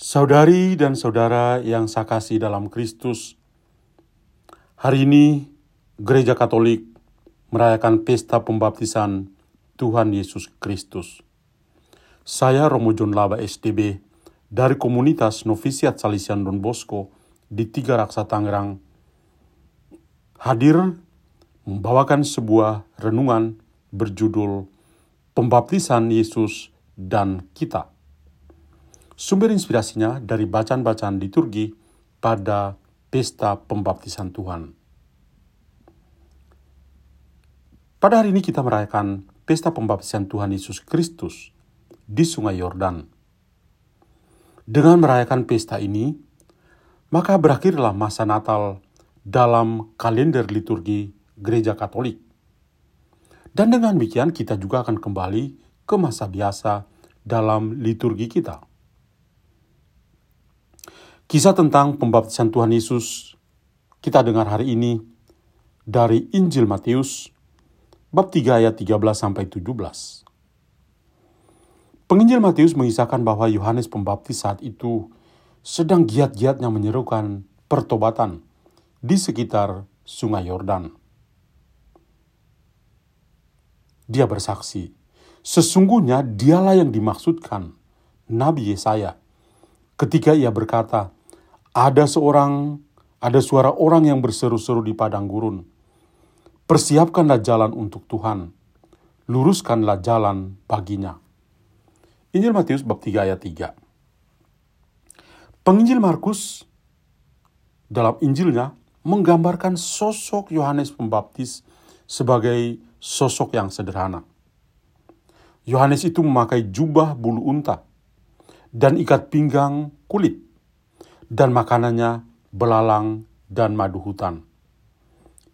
Saudari dan saudara yang saya kasih dalam Kristus, hari ini Gereja Katolik merayakan pesta pembaptisan Tuhan Yesus Kristus. Saya Romo John Laba SDB dari komunitas Novisiat Salisian Don Bosco di Tiga Raksa Tangerang hadir membawakan sebuah renungan berjudul Pembaptisan Yesus dan Kita. Sumber inspirasinya dari bacaan-bacaan liturgi pada pesta pembaptisan Tuhan. Pada hari ini kita merayakan pesta pembaptisan Tuhan Yesus Kristus di Sungai Yordan. Dengan merayakan pesta ini, maka berakhirlah masa Natal dalam kalender liturgi Gereja Katolik. Dan dengan demikian kita juga akan kembali ke masa biasa dalam liturgi kita. Kisah tentang pembaptisan Tuhan Yesus kita dengar hari ini dari Injil Matius bab 3 ayat 13 sampai 17. Penginjil Matius mengisahkan bahwa Yohanes Pembaptis saat itu sedang giat-giatnya menyerukan pertobatan di sekitar Sungai Yordan. Dia bersaksi, sesungguhnya dialah yang dimaksudkan Nabi Yesaya ketika ia berkata, ada seorang, ada suara orang yang berseru-seru di padang gurun. Persiapkanlah jalan untuk Tuhan, luruskanlah jalan baginya. Injil Matius bab 3 ayat 3. Penginjil Markus dalam Injilnya menggambarkan sosok Yohanes Pembaptis sebagai sosok yang sederhana. Yohanes itu memakai jubah bulu unta dan ikat pinggang kulit dan makanannya belalang dan madu hutan.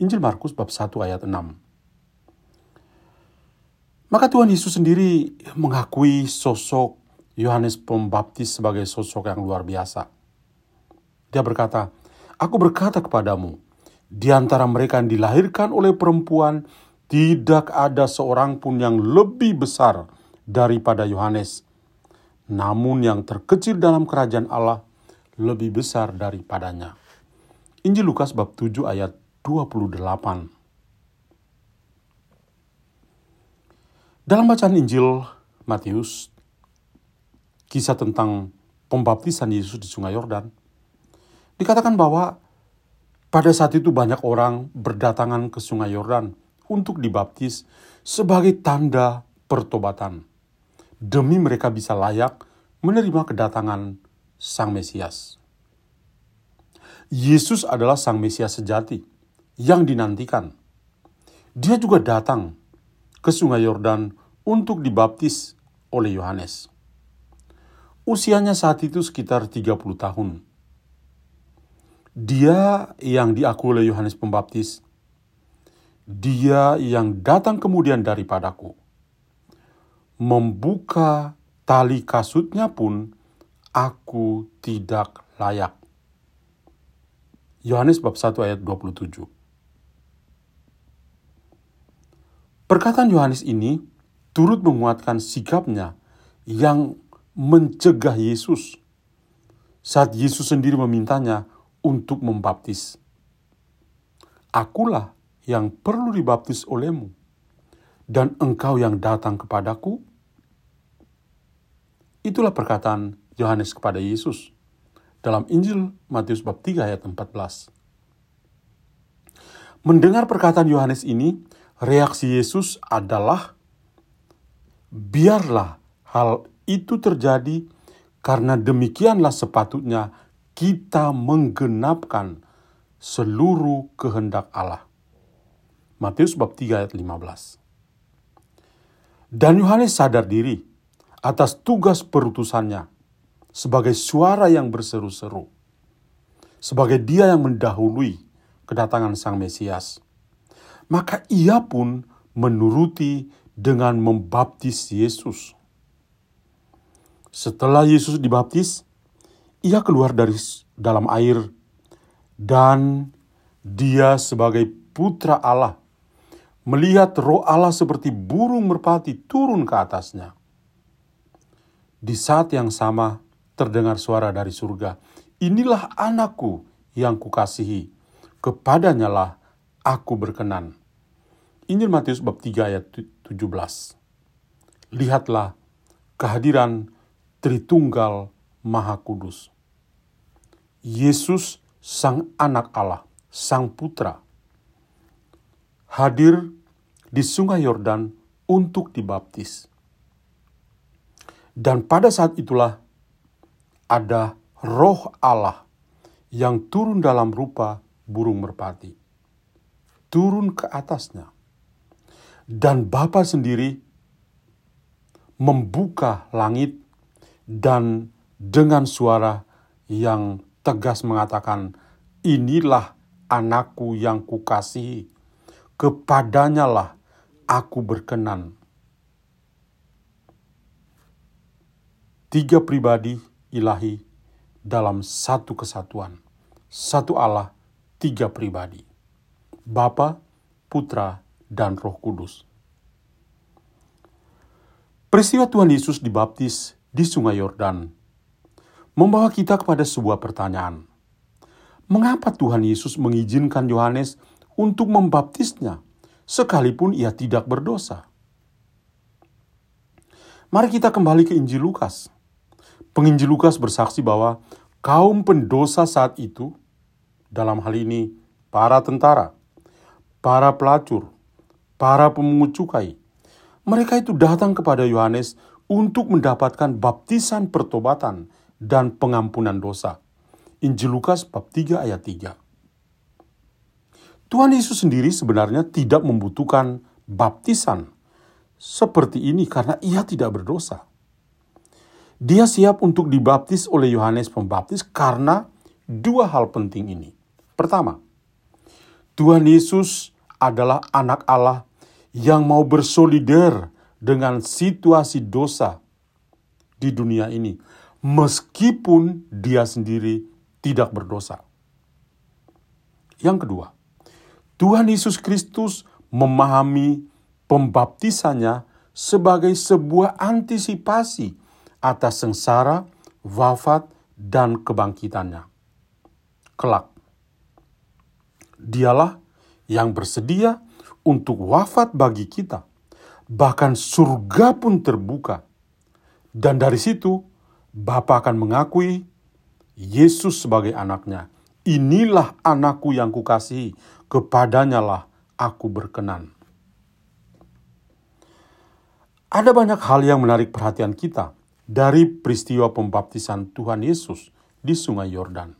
Injil Markus bab 1 ayat 6. Maka Tuhan Yesus sendiri mengakui sosok Yohanes Pembaptis sebagai sosok yang luar biasa. Dia berkata, Aku berkata kepadamu, di antara mereka yang dilahirkan oleh perempuan, tidak ada seorang pun yang lebih besar daripada Yohanes. Namun yang terkecil dalam kerajaan Allah lebih besar daripadanya. Injil Lukas bab 7 ayat 28. Dalam bacaan Injil Matius, kisah tentang pembaptisan Yesus di Sungai Yordan, dikatakan bahwa pada saat itu banyak orang berdatangan ke Sungai Yordan untuk dibaptis sebagai tanda pertobatan, demi mereka bisa layak menerima kedatangan Sang Mesias. Yesus adalah Sang Mesias sejati yang dinantikan. Dia juga datang ke Sungai Yordan untuk dibaptis oleh Yohanes. Usianya saat itu sekitar 30 tahun. Dia yang diakui oleh Yohanes Pembaptis, dia yang datang kemudian daripadaku, membuka tali kasutnya pun aku tidak layak. Yohanes bab 1 ayat 27. Perkataan Yohanes ini turut menguatkan sikapnya yang mencegah Yesus saat Yesus sendiri memintanya untuk membaptis. Akulah yang perlu dibaptis olehmu, dan engkau yang datang kepadaku. Itulah perkataan Yohanes kepada Yesus dalam Injil Matius bab 3 ayat 14. Mendengar perkataan Yohanes ini, reaksi Yesus adalah biarlah hal itu terjadi karena demikianlah sepatutnya kita menggenapkan seluruh kehendak Allah. Matius bab 3 ayat 15. Dan Yohanes sadar diri atas tugas perutusannya sebagai suara yang berseru-seru, sebagai dia yang mendahului kedatangan Sang Mesias. Maka ia pun menuruti dengan membaptis Yesus. Setelah Yesus dibaptis, ia keluar dari dalam air dan dia sebagai putra Allah melihat roh Allah seperti burung merpati turun ke atasnya. Di saat yang sama, terdengar suara dari surga, Inilah anakku yang kukasihi, kepadanya lah aku berkenan. Injil Matius bab 3 ayat 17. Lihatlah kehadiran Tritunggal Maha Kudus. Yesus Sang Anak Allah, Sang Putra, hadir di sungai Yordan untuk dibaptis. Dan pada saat itulah ada roh Allah yang turun dalam rupa burung merpati. Turun ke atasnya. Dan Bapa sendiri membuka langit dan dengan suara yang tegas mengatakan, inilah anakku yang kukasihi, kepadanya lah aku berkenan. Tiga pribadi ilahi dalam satu kesatuan. Satu Allah, tiga pribadi. Bapa, Putra, dan Roh Kudus. Peristiwa Tuhan Yesus dibaptis di Sungai Yordan membawa kita kepada sebuah pertanyaan. Mengapa Tuhan Yesus mengizinkan Yohanes untuk membaptisnya sekalipun ia tidak berdosa? Mari kita kembali ke Injil Lukas. Penginjil Lukas bersaksi bahwa kaum pendosa saat itu, dalam hal ini para tentara, para pelacur, para pemungut cukai, mereka itu datang kepada Yohanes untuk mendapatkan baptisan pertobatan dan pengampunan dosa. Injil Lukas bab 3 ayat 3. Tuhan Yesus sendiri sebenarnya tidak membutuhkan baptisan seperti ini karena ia tidak berdosa. Dia siap untuk dibaptis oleh Yohanes Pembaptis karena dua hal penting ini. Pertama, Tuhan Yesus adalah anak Allah yang mau bersolider dengan situasi dosa di dunia ini, meskipun dia sendiri tidak berdosa. Yang kedua, Tuhan Yesus Kristus memahami pembaptisannya sebagai sebuah antisipasi atas sengsara, wafat, dan kebangkitannya. Kelak, dialah yang bersedia untuk wafat bagi kita, bahkan surga pun terbuka. Dan dari situ, Bapa akan mengakui Yesus sebagai anaknya. Inilah anakku yang kukasihi, kepadanya lah aku berkenan. Ada banyak hal yang menarik perhatian kita dari peristiwa pembaptisan Tuhan Yesus di Sungai Yordan.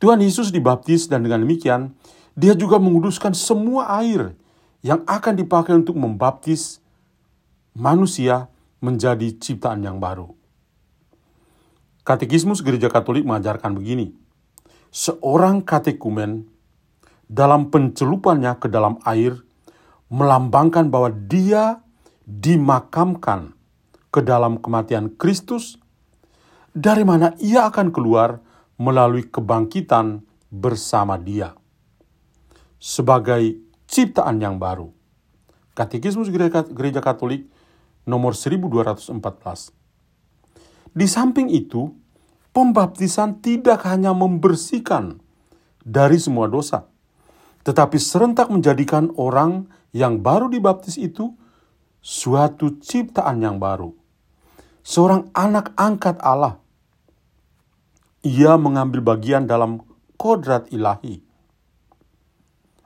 Tuhan Yesus dibaptis dan dengan demikian dia juga menguduskan semua air yang akan dipakai untuk membaptis manusia menjadi ciptaan yang baru. Katekismus Gereja Katolik mengajarkan begini, seorang katekumen dalam pencelupannya ke dalam air melambangkan bahwa dia dimakamkan ke dalam kematian Kristus, dari mana ia akan keluar melalui kebangkitan bersama Dia sebagai ciptaan yang baru. Katekismus Gereja Katolik nomor 1214. Di samping itu, pembaptisan tidak hanya membersihkan dari semua dosa, tetapi serentak menjadikan orang yang baru dibaptis itu suatu ciptaan yang baru seorang anak angkat Allah. Ia mengambil bagian dalam kodrat ilahi.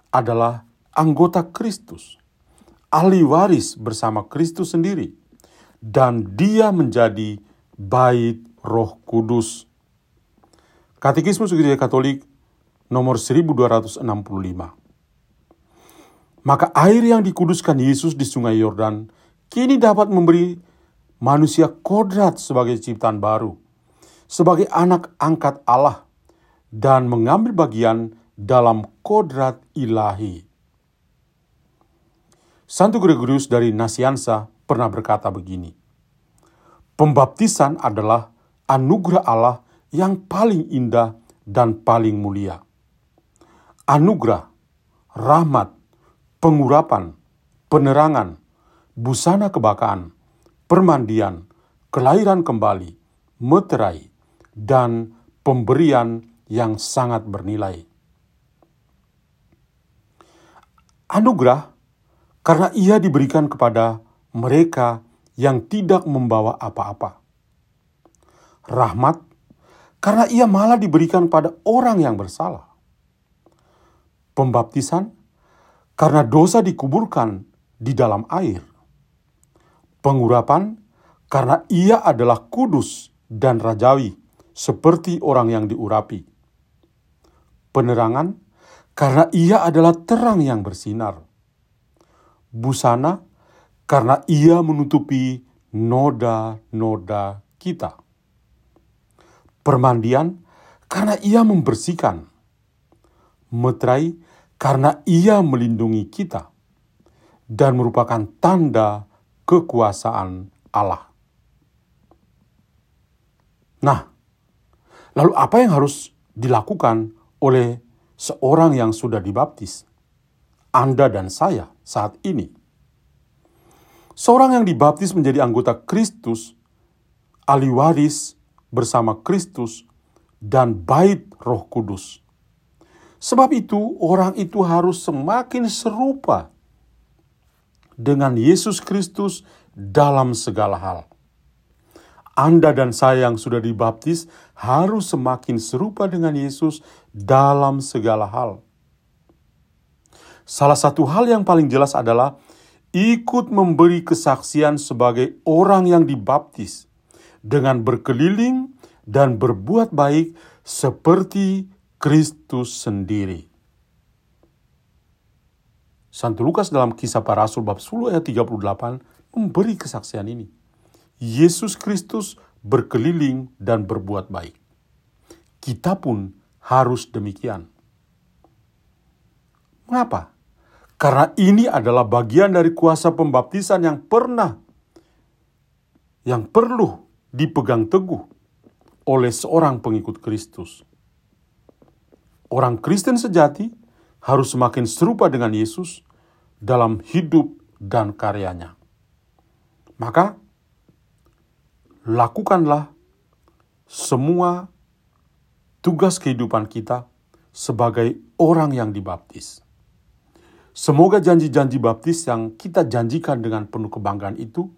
Adalah anggota Kristus, ahli waris bersama Kristus sendiri, dan dia menjadi bait roh kudus. Katekismus Gereja Katolik nomor 1265. Maka air yang dikuduskan Yesus di sungai Yordan kini dapat memberi manusia kodrat sebagai ciptaan baru, sebagai anak angkat Allah, dan mengambil bagian dalam kodrat ilahi. Santo Gregorius dari Nasiansa pernah berkata begini, Pembaptisan adalah anugerah Allah yang paling indah dan paling mulia. Anugerah, rahmat, pengurapan, penerangan, busana kebakaan, permandian, kelahiran kembali, meterai, dan pemberian yang sangat bernilai. Anugerah karena ia diberikan kepada mereka yang tidak membawa apa-apa. Rahmat karena ia malah diberikan pada orang yang bersalah. Pembaptisan karena dosa dikuburkan di dalam air. Pengurapan karena ia adalah kudus dan rajawi, seperti orang yang diurapi. Penerangan karena ia adalah terang yang bersinar. Busana karena ia menutupi noda-noda kita. Permandian karena ia membersihkan. Meterai karena ia melindungi kita dan merupakan tanda kekuasaan Allah. Nah, lalu apa yang harus dilakukan oleh seorang yang sudah dibaptis? Anda dan saya saat ini. Seorang yang dibaptis menjadi anggota Kristus, ahli waris bersama Kristus, dan bait roh kudus Sebab itu, orang itu harus semakin serupa dengan Yesus Kristus dalam segala hal. Anda dan saya yang sudah dibaptis harus semakin serupa dengan Yesus dalam segala hal. Salah satu hal yang paling jelas adalah ikut memberi kesaksian sebagai orang yang dibaptis dengan berkeliling dan berbuat baik seperti Kristus sendiri. Santo Lukas dalam kisah para rasul bab 10 ayat 38 memberi kesaksian ini. Yesus Kristus berkeliling dan berbuat baik. Kita pun harus demikian. Mengapa? Karena ini adalah bagian dari kuasa pembaptisan yang pernah yang perlu dipegang teguh oleh seorang pengikut Kristus. Orang Kristen sejati harus semakin serupa dengan Yesus dalam hidup dan karyanya. Maka, lakukanlah semua tugas kehidupan kita sebagai orang yang dibaptis. Semoga janji-janji baptis yang kita janjikan dengan penuh kebanggaan itu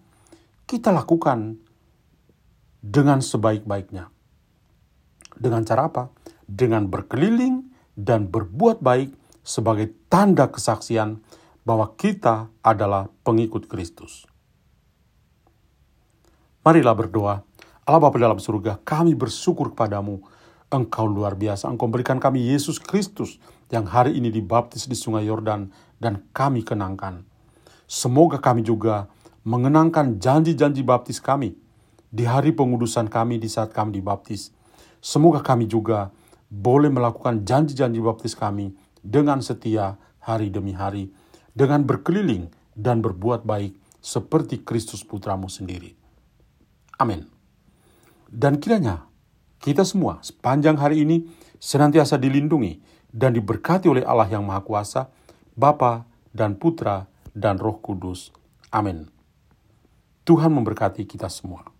kita lakukan dengan sebaik-baiknya. Dengan cara apa? dengan berkeliling dan berbuat baik sebagai tanda kesaksian bahwa kita adalah pengikut Kristus. Marilah berdoa. Allah Bapa dalam surga, kami bersyukur kepadamu. Engkau luar biasa. Engkau berikan kami Yesus Kristus yang hari ini dibaptis di sungai Yordan dan kami kenangkan. Semoga kami juga mengenangkan janji-janji baptis kami di hari pengudusan kami di saat kami dibaptis. Semoga kami juga boleh melakukan janji-janji baptis kami dengan setia hari demi hari, dengan berkeliling dan berbuat baik seperti Kristus Putramu sendiri. Amin. Dan kiranya kita semua sepanjang hari ini senantiasa dilindungi dan diberkati oleh Allah yang Maha Kuasa, Bapa dan Putra dan Roh Kudus. Amin. Tuhan memberkati kita semua.